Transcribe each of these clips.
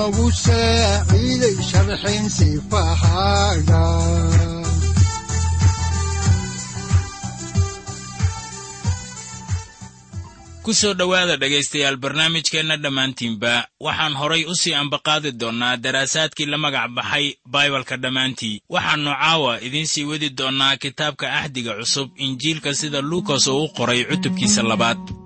udanogu saaciiday ku soo dhowaada dhegaystayaal barnaamijkeenna dhammaantiinba waxaan horay u sii ambaqaadi doonnaa daraasaadkii la magac baxay baibalka dhammaantii. Waxaannu caawa idiin sii wadi doonnaa kitaabka ahdiga cusub injiilka sida luukas oo u qoray cutubkiisa labaad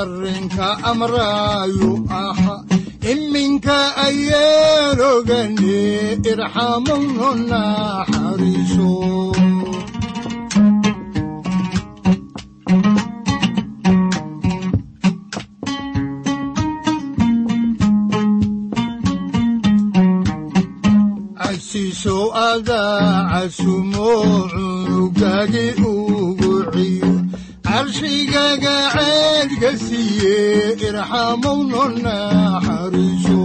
arrinka amraayu aha. Iminka ayaan ogane irxamowno naxariiso casiisow adaa casumo cunugagi ugu ciyo carshigaga ceedka siiye irxamowno naxariiso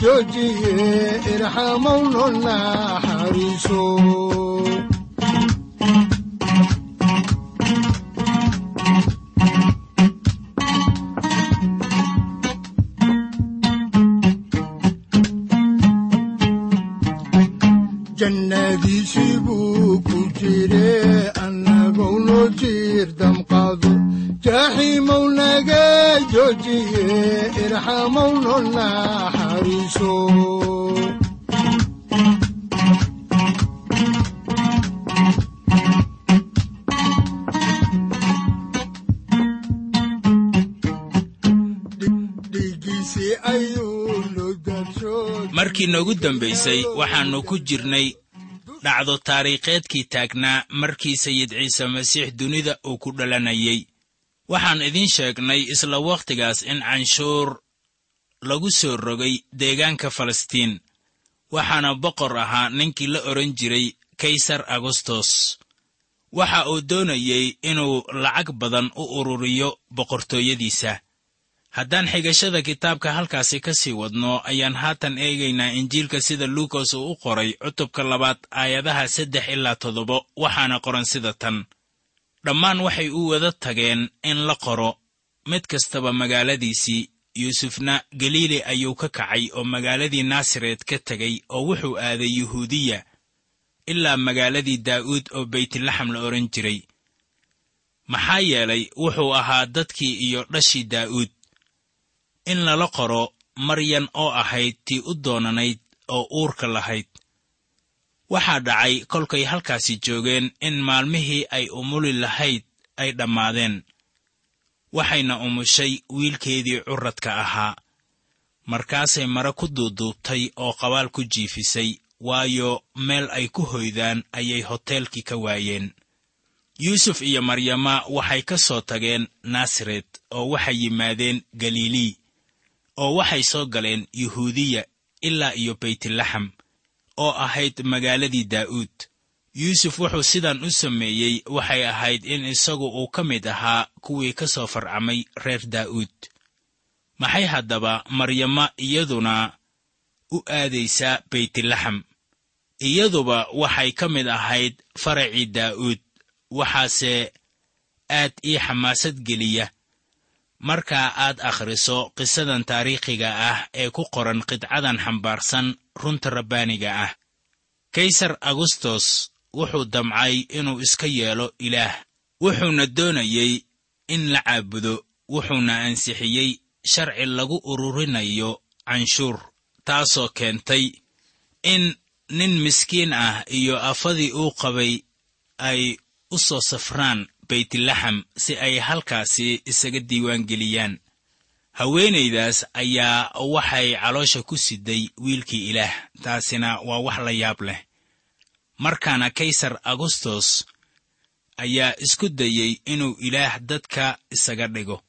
joojiye irxamowno naxariiso dambaysay waxaannu ku jirnay dhacdo taariikheedkii taagnaa markii sayid ciise masiix dunida uu ku dhalanayey waxaan idiin sheegnay isla wakhtigaas in canshuur lagu soo rogay deegaanka falastiin. Waxaana boqor ahaa ninkii la odhan jiray kaysar agostos waxa uu doonayey inuu lacag badan u ururiyo boqortooyadiisa haddaan xigashada kitaabka halkaasi ka sii wadno ayaan haatan eegaynaa injiilka sida luukas uu u qoray cutubka labaad aayadaha saddex ilaa toddoba waxaana qoran sida tan. Dhammaan waxay u wada tageen in la qoro mid kastaba magaaladiisii yuusufna galiili ayuu ka kacay oo magaaladii naasaret ka tegey oo wuxuu aaday yuhuudiya ilaa magaaladii daa'uud oo beytlaxam la odhan jiray. Maxaa yeelay wuxuu ahaa dadkii iyo dhashii daa'uud in lala qoro maryan oo ahayd tii u doonanayd oo uurka lahayd. Waxaa dhacay kolkay halkaasi joogeen in maalmihii ay umuli lahayd ay dhammaadeen. Waxayna umushay wiilkeedii curadka ahaa. Markaasay mare ku duuduubtay oo qabaal ku jiifisay waayo meel ay ku hoydaan ayay hoteelkii ka waayeen. Yuusuf iyo maryama waxay ka soo tageen naasaret oo waxay yimaadeen galilii oo waxay soo galeen yuhuudiya ilaa iyo beytlaxam oo ahayd magaaladii daa'uud. Yuusuf wuxuu sidan u sameeyey waxay ahayd in isagu uu ka mid ahaa kuwii ka soo farcamay reer daa'uud. Maxay haddaba maryama iyaduna u aadaysaa beytlaxam iyaduba waxay ka mid ahayd faracii daa'uud waxaase aad ii xamaasad geliya markaa aad akhriso qisadan taariikhiga ah ee ku qoran qidcadan xambaarsan runta rabbaaniga ah. Kaysar agustos wuxuu damcay inuu iska yeelo ilaah. Wuxuuna doonayey in la caabudo wuxuuna ansixiyey sharci lagu ururinayo canshuur taasoo keentay in nin miskiin ah iyo afadii uu qabay ay u soo safraan beytlaxam si ay halkaasi isaga diiwaangeliyaan haweenaydaas ayaa waxay caloosha ku siday wiilkii ilaah taasina waa wax la yaab leh. Markaana kaysar agustos ayaa isku dayey inuu ilaah dadka isaga dhigo.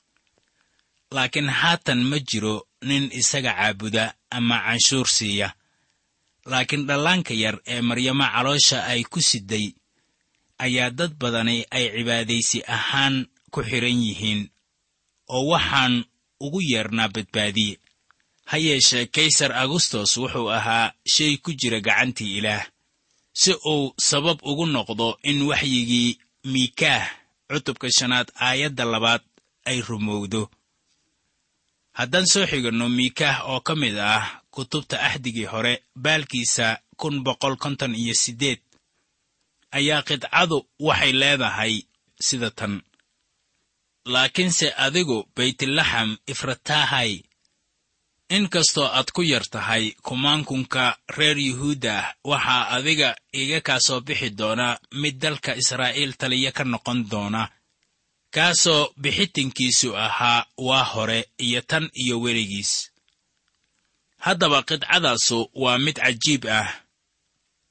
Laakiin haatan ma jiro nin isaga caabuda ama canshuur siiya. Laakiin dhallaanka yar ee maryamo caloosha ay ku siday ayaa dad badani ay cibaadaysi ahaan ku xidhan yihiin oo waxaan ugu yeernaa badbaadiye. Ha yeeshee kaysar agustos wuxuu ahaa shay ku jira gacantii ilaah si uu sabab ugu noqdo in waxyigii miikaah cutubka shanaad aayadda labaad ay rumowdo. Haddaan soo xiganno miikaah oo ka mid ah kutubta axdigii hore baalkiisa kun boqol konton iyo siddeed ayaa qidcadu waxay leedahay sida tan. Laakiinse adigu baytlaxam ifratahay in kastoo aad ku yar tahay kumaankunka reer yuhuudda ah waxaa adiga iga kaa soo bixi doona mid dalka israa'iil taliya ka noqon doona. Kaasoo bixitinkiisu ahaa waa hore iyo tan iyo weligiis. Haddaba qidcadaasu waa mid cajiib ah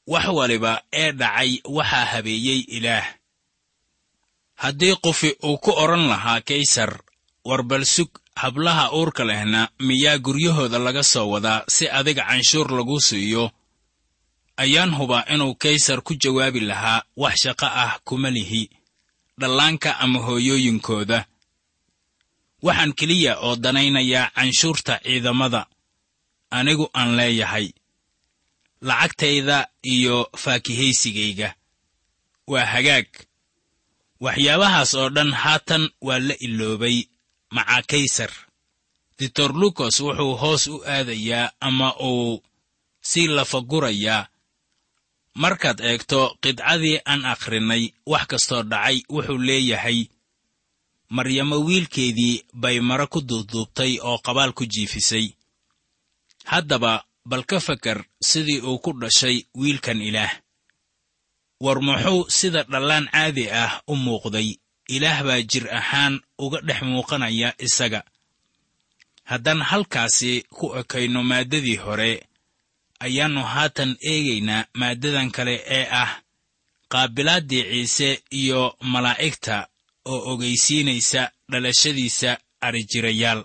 wax waliba ee dhacay waxaa habeeyey ilaah. Haddii qofi uu ku odhan lahaa kaysar war bal hablaha uurka lehna miyaa guryahooda laga soo wadaa si adiga canshuur lagu siiyo? Ayaan hubaa inuu kaysar ku jawaabi lahaa wax shaqo ah kuma lihi dhallaanka ama hooyooyinkooda. Waxaan keliya oo danaynayaa canshuurta ciidamada anigu aan leeyahay lacagtayda iyo faakihaysigayga. Waa hagaag. Waxyaabahaas oo dhan haatan waa la iloobay macaa kaysar. Ditor lukas wuxuu hoos u aadayaa ama uu sii lafagurayaa markaad eegto qidcadii aan akhrinay wax kastoo dhacay wuxuu leeyahay maryamo wiilkeedii bay mare ku duuduubtay oo qabaal ku jiifisay. Haddaba bal ka fakar sidii uu ku dhashay wiilkan ilaah. War muxuu sida dhallaan caadi ah u muuqday. Ilaah baa jir ahaan uga dhex muuqanaya isaga. Haddaan halkaasi ku ekayno maaddadii hore ayaannu haatan eegaynaa maaddadan kale ee ah qaabilaaddii ciise iyo malaa'igta oo ogaysiinaysa dhalashadiisa adrijirayaal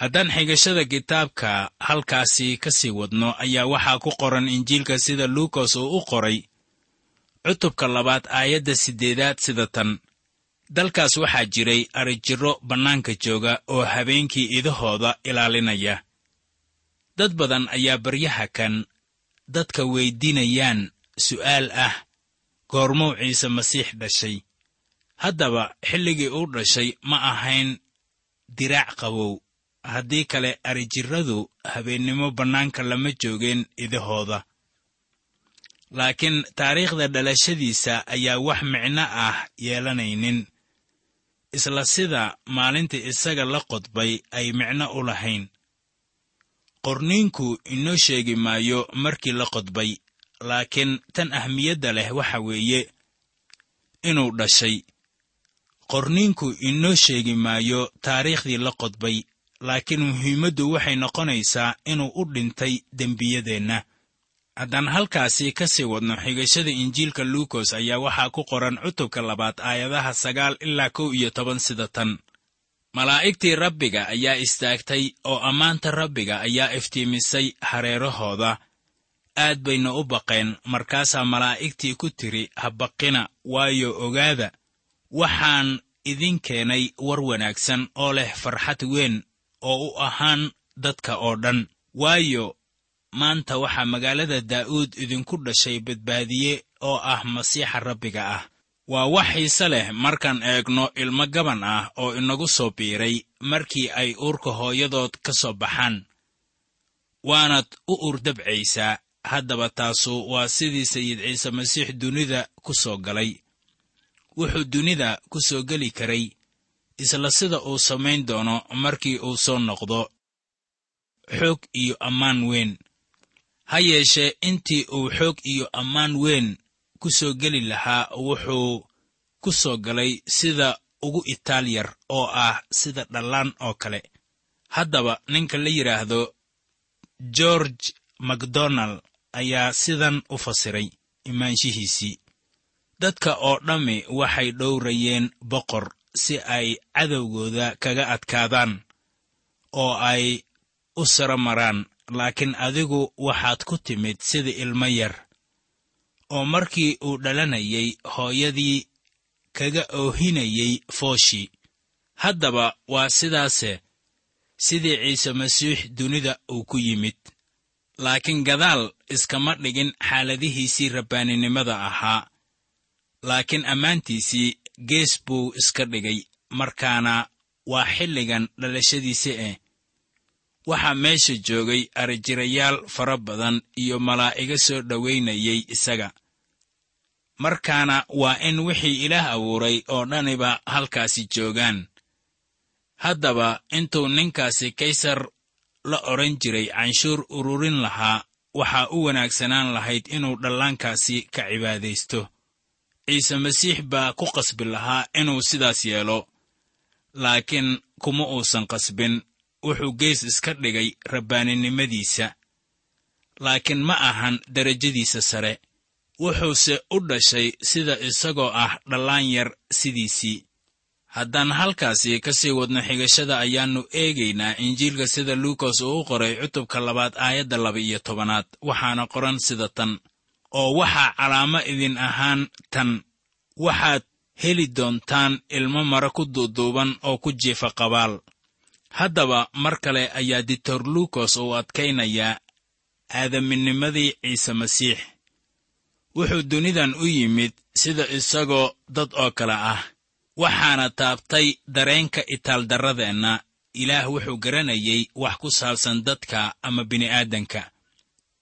haddaan xigashada kitaabka halkaasi ka sii wadno ayaa waxaa ku qoran injiilka sida luukas uu u qoray cutubka labaad aayadda siddeedaad sida tan. Dalkaas waxaa jiray arijiro bannaanka jooga oo habeenkii idahooda ilaalinaya. Dad badan ayaa baryaha kan dadka weyddiinayaan su'aal ah goormuu ciise masiix dhashay. Haddaba xilligii uu dhashay ma ahayn diraac qabow haddii kale arijirradu habeennimo bannaanka lama joogeen idahooda. Laakiin taariikhda dhalashadiisa ayaa wax micno ah yeelanaynin. Isla sida maalintii isaga la qodbay ay micno u lahayn. Qorniinku inoo sheegi maayo markii la qodbay laakiin tan ahmiyadda leh waxa weeye inuu dhashay. Qorniinku inoo sheegi maayo taariikhdii la qodbay laakiin muhiimaddu waxay noqonaysaa inuu u dhintay dembiyadeenna. Haddaan halkaasi ka sii wadno xigashada injiilka luukos ayaa waxaa ku qoran cutubka labaad aayadaha sagaal ilaa kow iyo toban sida tan. Malaa'igtii rabbiga ayaa istaagtay oo ammaanta rabbiga ayaa iftiimisay hareerahooda. Aad bayna u baqeen markaasaa malaa'igtii ku tidhi ha baqina waayo ogaada waxaan idin keenay war wanaagsan oo leh farxad weyn oo u ahaan dadka oo dhan. Waayo maanta waxaa magaalada daa'uud idinku dhashay badbaadiye oo ah masiixa rabbiga ah. Waa wax xiise leh markaan eegno ilmo gaban ah oo inagu soo biiray markii ay uurka hooyadood ka soo baxaan. Waanad u urdabcaysaa haddaba taasu waa sidii sayid ciise masiix dunida ku soo galay. Wuxuu dunida ku soo geli karay isla sida uu samayn doono markii uu soo noqdo xoog iyo ammaan weyn. Ha yeeshee intii uu xoog iyo ammaan weyn ku soo geli lahaa wuxuu ku soo galay sida ugu itaal yar oo ah sida dhallaan oo kale. Haddaba ninka la yidhaahdo george macdonald ayaa sidan u fasiray imaanshihiisii. Dadka oo dhammi waxay dhowrayeen boqor si ay cadowgooda kaga adkaadaan oo ay u sara maraan. Laakiin adigu waxaad ku timid sida ilmo yar oo markii uu dhalanayay hooyadii kaga oohinayay fooshii haddaba waa sidaase sidii ciise masiix dunida uu ku yimid. Laakiin gadaal iskama dhigin xaaladihiisii rabbaaninimada ahaa. Laakiin ammaantiisii gees buu iska dhigay markaana waa xilligan dhalashadiisi eh. Waxaa meesha joogay arijirayaal fara badan iyo malaa'igo soo dhowaynayay isaga. Markaana waa in wixii ilaah abuuray oo dhaniba halkaasi joogaan. Haddaba intuu ninkaasi kaysar la odhan jiray canshuur ururin lahaa waxaa u wanaagsanaan lahayd inuu dhallaankaasi ka cibaadaysto ciise masiix baa ku qasbi lahaa inuu sidaas yeelo laakiin kuma uusan qasbin wuxuu gees iska dhigay rabbaaninimadiisa laakiin ma ahan derajadiisa sare wuxuuse u dhashay sida isagoo ah dhallaan yar sidiisii haddaan halkaasi ka sii wadno xigashada ayaannu eegaynaa injiilka sida luukas uu u qoray cutubka labaad aayadda laba iyo tobanaad waxaana qoran sida tan oo waxaa calaamo idin ahaan tan. Waxaad heli doontaan ilmo mara ku duuduuban oo ku jiifa qabaal. Haddaba mar kale ayaa ditor luukos uu adkaynayaa aadaminnimadii ciise masiix. Wuxuu dunidan u yimid sida isagoo dad oo kale ah waxaana taabtay dareenka itaaldarradeenna ilaah wuxuu garanayay wax ku saabsan dadka ama bini'aadanka.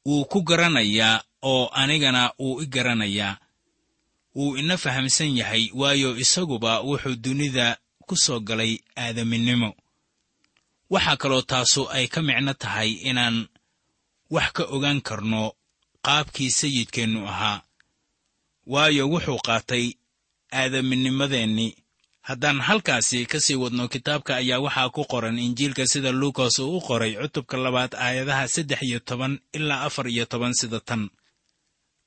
Wuu ku garanayaa oo anigana wuu i garanayaa wuu ina fahamsan yahay waayo isaguba wuxuu dunida ku soo galay aadaminimo. Waxaa kaloo taasu ay ka micno tahay inaan wax ka ogaan karno qaabkii sayidkeennu ahaa. Waayo wuxuu qaatay aadaminnimadeennii haddaan halkaasi ka sii wadno kitaabka ayaa waxaa ku qoran injiilka sida luukas uu u qoray cutubka labaad aayadaha saddex iyo toban ilaa afar iyo toban sida tan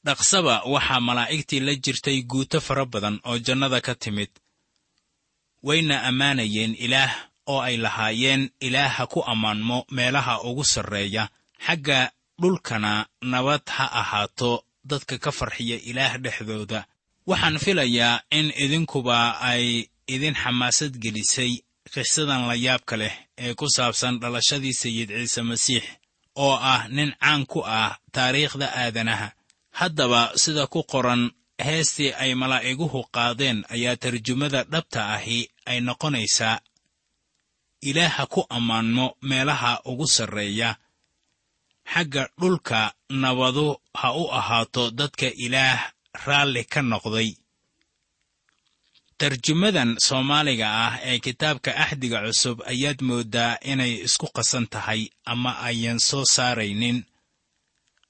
dhaqsaba waxaa malaa'igtii la jirtay guuto fara badan oo jannada ka timid. Wayna ammaanayeen ilaah oo ay lahaayeen ilaah ha ku ammaanmo meelaha ugu sarreeya. Xagga dhulkana nabad ha ahaato dadka ka farxiya ilaah dhexdooda. Waxaan filayaa in idinkuba ay idin xamaasad gelisay qisadan la yaabka leh ee ku saabsan dhalashadii sayid ciise masiix oo ah nin caan ku ah taariikhda aadanaha haddaba sida ku qoran heestii ay malaa'iguhu qaadeen ayaa tarjumada dhabta ahi ay noqonaysaa ilaaha ku ammaanmo meelaha ugu sarreeya. Xagga dhulka nabadu ha u ahaato dadka ilaah raalli ka noqday. Tarjumadan soomaaliga ah ee kitaabka axdiga cusub ayaad mooddaa inay isku qasan tahay ama ayan soo saaraynin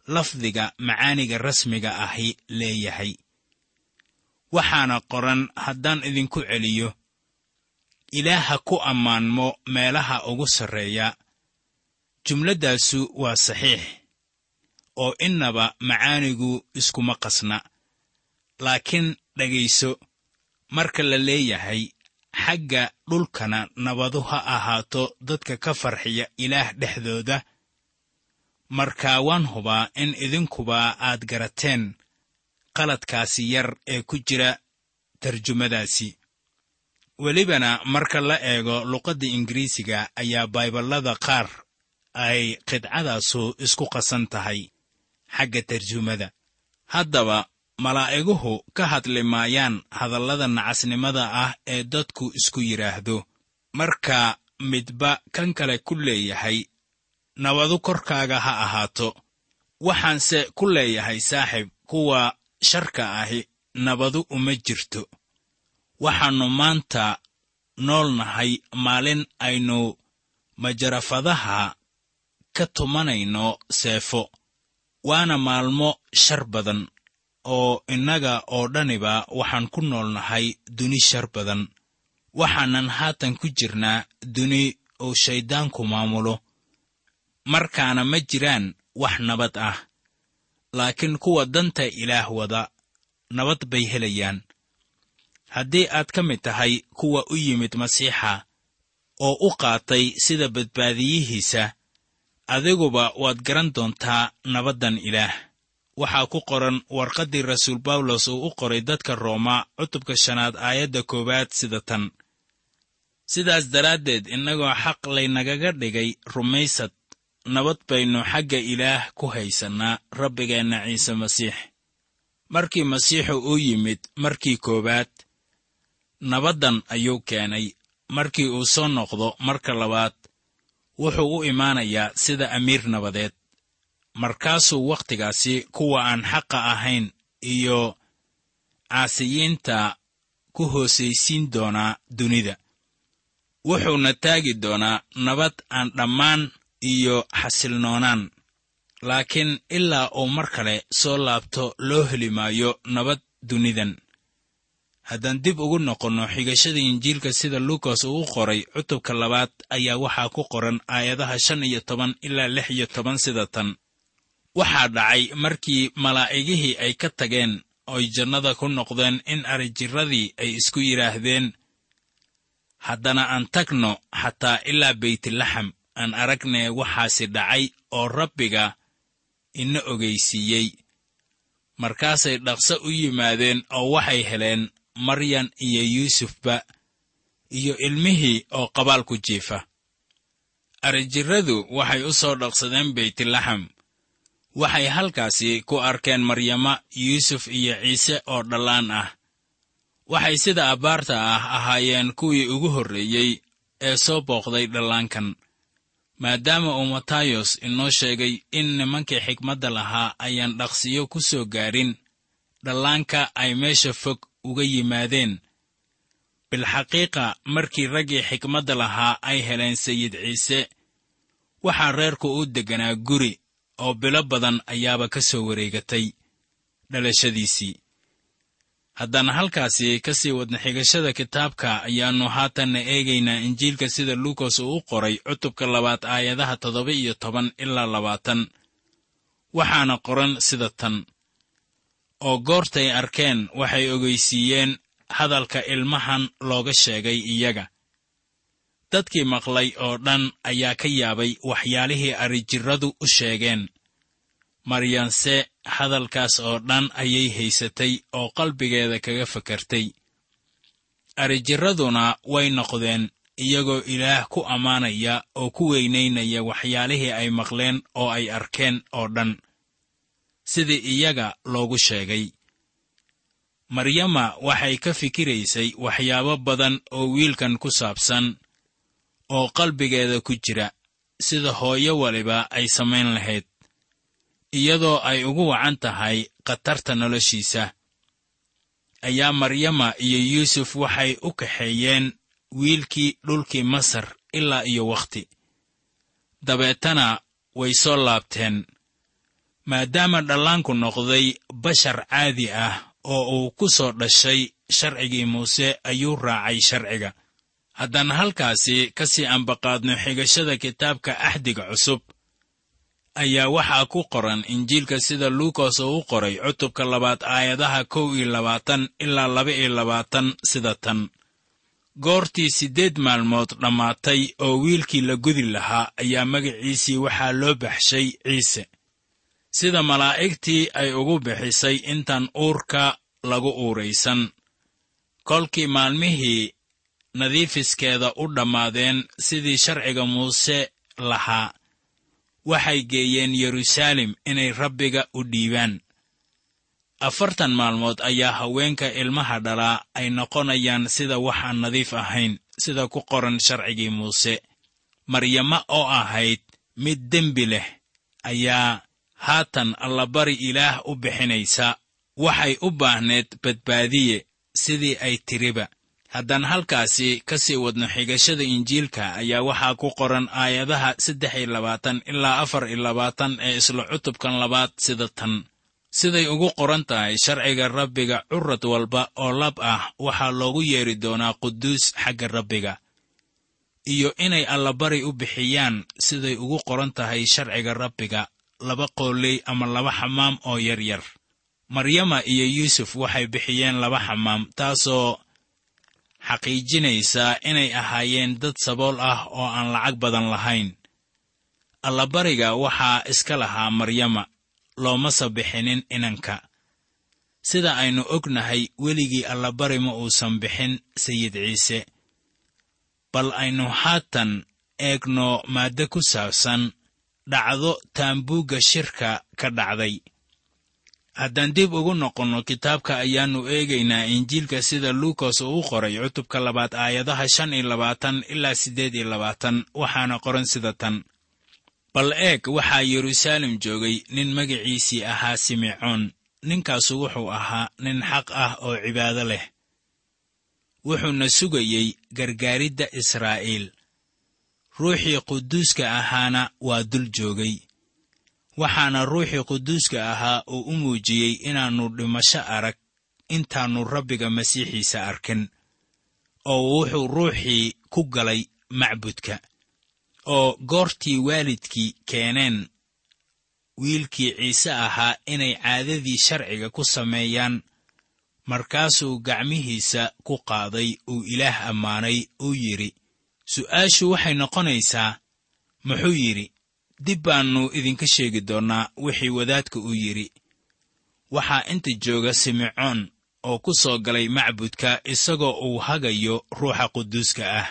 lafdiga macaaniga rasmiga ahi leeyahay. Waxaana qoran haddaan idinku celiyo ilaaha ku ammaanmo meelaha ugu sarreeya. Jumladdaasu waa saxiix oo innaba macaanigu iskuma qasna. Laakiin dhegayso marka la leeyahay xagga dhulkana nabadu ha ahaato dadka ka farxiya ilaah dhexdooda markaa waan hubaa in idinkuba aad garateen qaladkaasi yar ee ku jira tarjumadaasi. Welibana marka la eego luqadda ingiriisiga ayaa bayballada qaar ay qidcadaasu isku qasan tahay xagga tarjumada. Haddaba malaa'iguhu ka hadli maayaan hadallada nacasnimada ah ee dadku isku yidhaahdo marka midba kan kale ku leeyahay nabadu korkaaga ha ahaato. Waxaanse ku leeyahay saaxib kuwa sharka ahi nabadu uma jirto. Waxaannu maanta nool nahay maalin aynu majarafadaha ka tumanayno seefo waana maalmo shar badan oo innaga oo dhaniba waxaan ku nool nahay duni shar badan. Waxaanan haatan ku jirnaa duni uu shayddaanku maamulo markaana ma jiraan wax nabad ah laakiin kuwa danta ilaah wada nabad bay helayaan. Haddii aad ka mid tahay kuwa u yimid masiixa oo u qaatay sida badbaadiyihiisa adiguba waad garan doontaa nabaddan ilaah. Waxaa ku qoran warqaddii rasuul bawlos uu u qoray dadka rooma cutubka shanaad aayadda koowaad sida tan. Sidaas daraaddeed innagoo xaq laynagaga dhigay rumaysad nabad baynu xagga ilaah ku haysannaa rabbigeenna ciise masiix. Markii masiixu uu yimid markii koowaad nabaddan ayuu keenay. Markii uu soo noqdo marka labaad wuxuu u imaanayaa sida amiir nabadeed. Markaasuu wakhtigaasi kuwa aan xaqa ahayn iyo caasiyiinta ku hoosaysiin doonaa dunida. Wuxuuna taagi doonaa nabad aan dhammaan iyo xasilnoonaan laakiin ilaa uu mar kale soo laabto loo heli maayo nabad dunidan. Haddaan dib ugu noqonno xigashada injiilka sida luukas uu qoray cutubka labaad ayaa waxaa ku qoran aayadaha shan iyo toban ilaa lix iyo toban sida tan. Waxaa dhacay markii malaa'igihii ay ka tageen oy jannada ku noqdeen in arijirradii ay isku yidhaahdeen haddana aan tagno xataa ilaa beytlaxam aan aragnee waxaasi dhacay oo rabbiga ina ogaysiiyey markaasay dhaqso u yimaadeen oo waxay heleen maryan iyo yuusufba iyo ilmihii oo qabaal ku jiifa. Arijirradu waxay u soo dhaqsadeen beytlaxam waxay halkaasi ku arkeen maryama yuusuf iyo ciise oo dhallaan ah. Waxay sida abbaarta ah ahaayeen kuwii ugu horreeyey ee soo booqday dhallaankan maadaama uu matayos inoo sheegay in nimankii xikmadda lahaa ayaan dhaqsiyo ku soo gaadhin dhallaanka ay meesha fog uga yimaadeen. Bilxaqiiqa markii raggii xikmadda lahaa ay heleen sayid ciise waxaa reerku u degganaa guri oo bilo badan ayaaba ka soo wareegatay dhalashadiisii haddaan halkaasi ka sii wadna xigashada kitaabka ayaannu haatanna eegaynaa injiilka sida luukas uu u qoray cutubka labaad aayadaha toddoba iyo toban ilaa labaatan. Waxaana qoran sida tan. Oo goortay arkeen waxay ogeysiiyeen hadalka ilmahan looga sheegay iyaga. Dadkii maqlay oo dhan ayaa ka yaabay waxyaalihii arijirradu u sheegeen maryanse hadalkaas oo dhan ayay haysatay oo qalbigeeda kaga fakartay. Arijirraduna way noqdeen iyagoo ilaah ku ammaanaya oo ku weynaynaya waxyaalihii ay maqleen oo ay arkeen oo dhan. Sidii iyaga loogu sheegay. Maryama waxay ka fikiraysay waxyaabo badan oo wiilkan ku saabsan oo qalbigeeda ku jira sida hooyo waliba ay samayn lahayd iyadoo ay ugu wacan tahay khatarta noloshiisa. Ayaa maryama iyo yuusuf waxay u kaxeeyeen wiilkii dhulkii masar ilaa iyo wakhti dabeetana way soo laabteen maadaama dhallaanku noqday bashar caadi ah oo uu ku soo dhashay sharcigii muuse ayuu raacay sharciga. Haddaan halkaasi ka sii ambaqaadno xigashada kitaabka axdiga cusub ayaa waxaa ku qoran injiilka sida luukas oo u qoray cutubka labaad aayadaha kow iyo labaatan ilaa laba iyo labaatan sida tan. Goortii siddeed maalmood dhammaatay oo wiilkii la gudi lahaa ayaa magaciisii waxaa loo baxshay ciise. Sida malaa'igtii ay ugu bixisay intaan uurka lagu uuraysan. Kolkii maalmihii nadiifiskeeda u dhammaadeen sidii sharciga muuse lahaa waxay geeyeen yeruusaalem inay rabbiga u dhiibaan. Afartan maalmood ayaa haweenka ilmaha dhalaa ay noqonayaan sida waxaan nadiif ahayn sida ku qoran sharcigii muuse. Maryamo oo ahayd mid dembi leh ayaa haatan allabari ilaah u bixinaysa. Waxay u baahneed badbaadiye sidii ay tiriba haddaan halkaasi ka sii wadno xigashada injiilka ayaa waxaa ku qoran aayadaha saddex iyo labaatan ilaa afar iyo labaatan ee isla cutubkan labaad sida tan. Siday ugu qoran tahay sharciga rabbiga curad walba oo lab ah waxaa loogu yeedhi doonaa quduus xagga rabbiga. Iyo inay allabari u bixiyaan siday ugu qoran tahay sharciga rabbiga laba qooley ama laba xamaam oo yaryar. Maryama iyo yuusuf waxay bixiyeen laba xamaam taasoo xaqiijinaysaa inay ahaayeen dad sabool ah oo aan lacag badan lahayn. Allabariga waxaa iska lahaa maryama loomasa bixinin inanka. Sida aynu ognahay weligii allabari ma uusan bixin sayid ciise. Bal aynu haatan eegno maaddo ku saabsan dhacdo taambuugga shirka ka dhacday haddaan dib ugu noqonno kitaabka ayaannu eegaynaa injiilka sida luukas uu qoray cutubka labaad aayadaha shan iyo labaatan ilaa siddeed iyo labaatan waxaana qoran sida tan. Bal eeg waxaa yeruusaalem joogay nin magaciisii ahaa simecoon ninkaasu wuxuu ahaa nin xaq ah oo cibaado leh. Wuxuuna sugayey gargaaridda israa'iil. Ruuxii quduuska ahaana waa dul joogay waxaana ruuxii quduuska ahaa uu u muujiyey inaannu dhimasho arag intaannu rabbiga masiixiisa arkin oo wuxuu ruuxii ku galay macbudka oo goortii waalidkii keeneen wiilkii ciise ahaa inay caadadii sharciga ku sameeyaan markaasuu gacmihiisa ku qaaday uu ilaah ammaanay uu yidhi su'aashu waxay noqonaysaa muxuu yidhi dib baannu idinka sheegi doonnaa wixii wadaadka uu yidhi. Waxaa inta jooga simecoon oo ku soo galay macbudka isagoo uu hagayo ruuxa quduuska ah.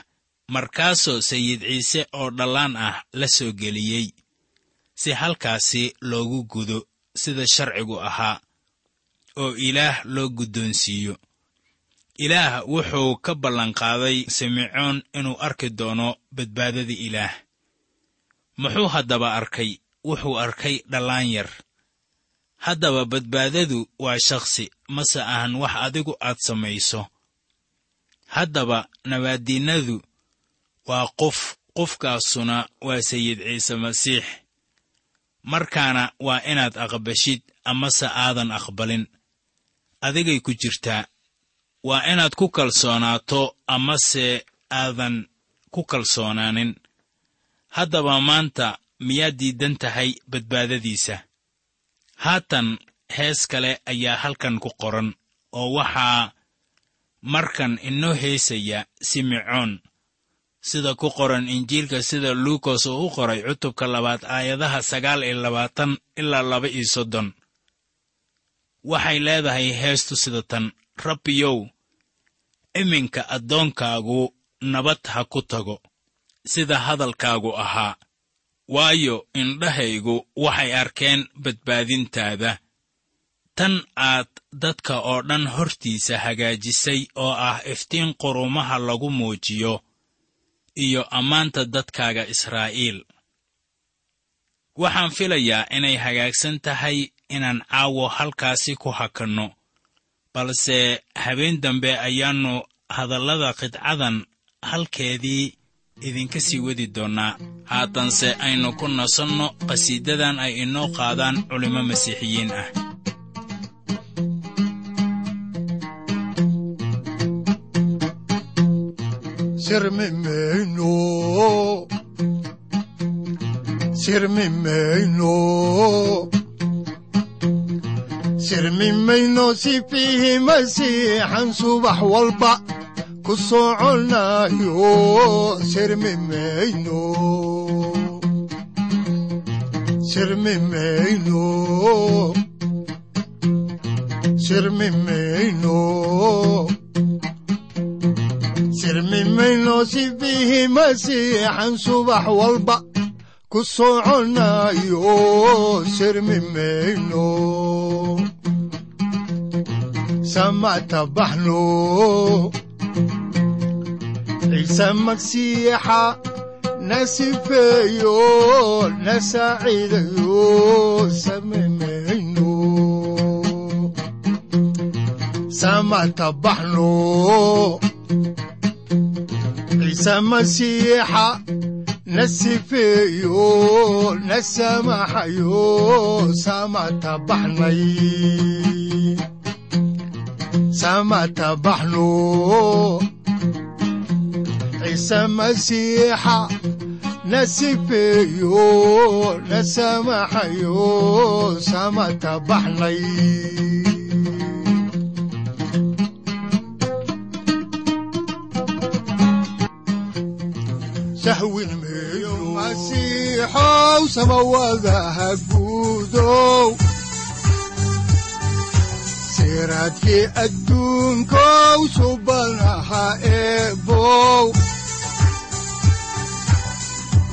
Markaasoo sayid ciise oo dhallaan ah la soo geliyey. Si halkaasi loogu gudo sida sharcigu ahaa oo ilaah loo guddoonsiiyo. Ilaah wuxuu ka ballanqaaday simecoon inuu arki doono badbaadada ilaah muxuu haddaba arkay? Wuxuu arkay dhallaan yar. Haddaba badbaadadu waa shakhsi mase ahan wax adigu aad samayso. Haddaba nabaaddiinnadu waa qof qofkaasuna waa sayid ciise masiix. Markaana waa inaad aqbashid amase aadan aqbalin. Adigay ku jirtaa waa inaad ku kalsoonaato amase aadan ku kalsoonaanin haddaba maanta miyaad diidan tahay badbaadadiisa? Haatan hees kale ayaa halkan ku qoran oo waxaa markan inoo heesaya simecoon sida ku qoran injiilka sida luukas oo u qoray cutubka labaad aayadaha sagaal iyo labaatan ilaa laba iyo soddon. Waxay leedahay heestu sida tan rabbiyow iminka addoonkaagu nabad ha ku tago sida hadalkaagu ahaa. Waayo indhahaygu waxay arkeen badbaadintaada. Tan aad dadka oo dhan hortiisa hagaajisay oo ah iftiin qurumaha lagu muujiyo iyo ammaanta dadkaaga israa'iil. Waxaan filayaa inay hagaagsan tahay inaan caawo halkaasi ku hakanno balse habeen dambe ayaannu hadallada qidcadan halkeedii idinka sii wadi doonnaa haatanse aynu ku nasanno qhasiidadan ay inoo qaadaan culimmo masiixiyiin ah ku soconayo sirmi mayno sirmi mayno sirmi mayno sirmi mayno si masiixan subax walba. Ku ciise magsiixa na sifeeyo na saaciidayo sami mayno samata baxno ciise masiixa na sifeeyo na samaxayo samata baxnay samata baxno ciise masiixa na sifeeyo na samaxayo samata baxnay subanaha eebow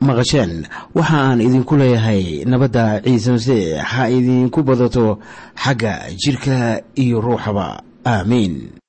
maqasheen. Waxa aan idinku leeyahay nabadda ciise masiix ha idinku badato xagga jidhka iyo ruuxaba. Aamiin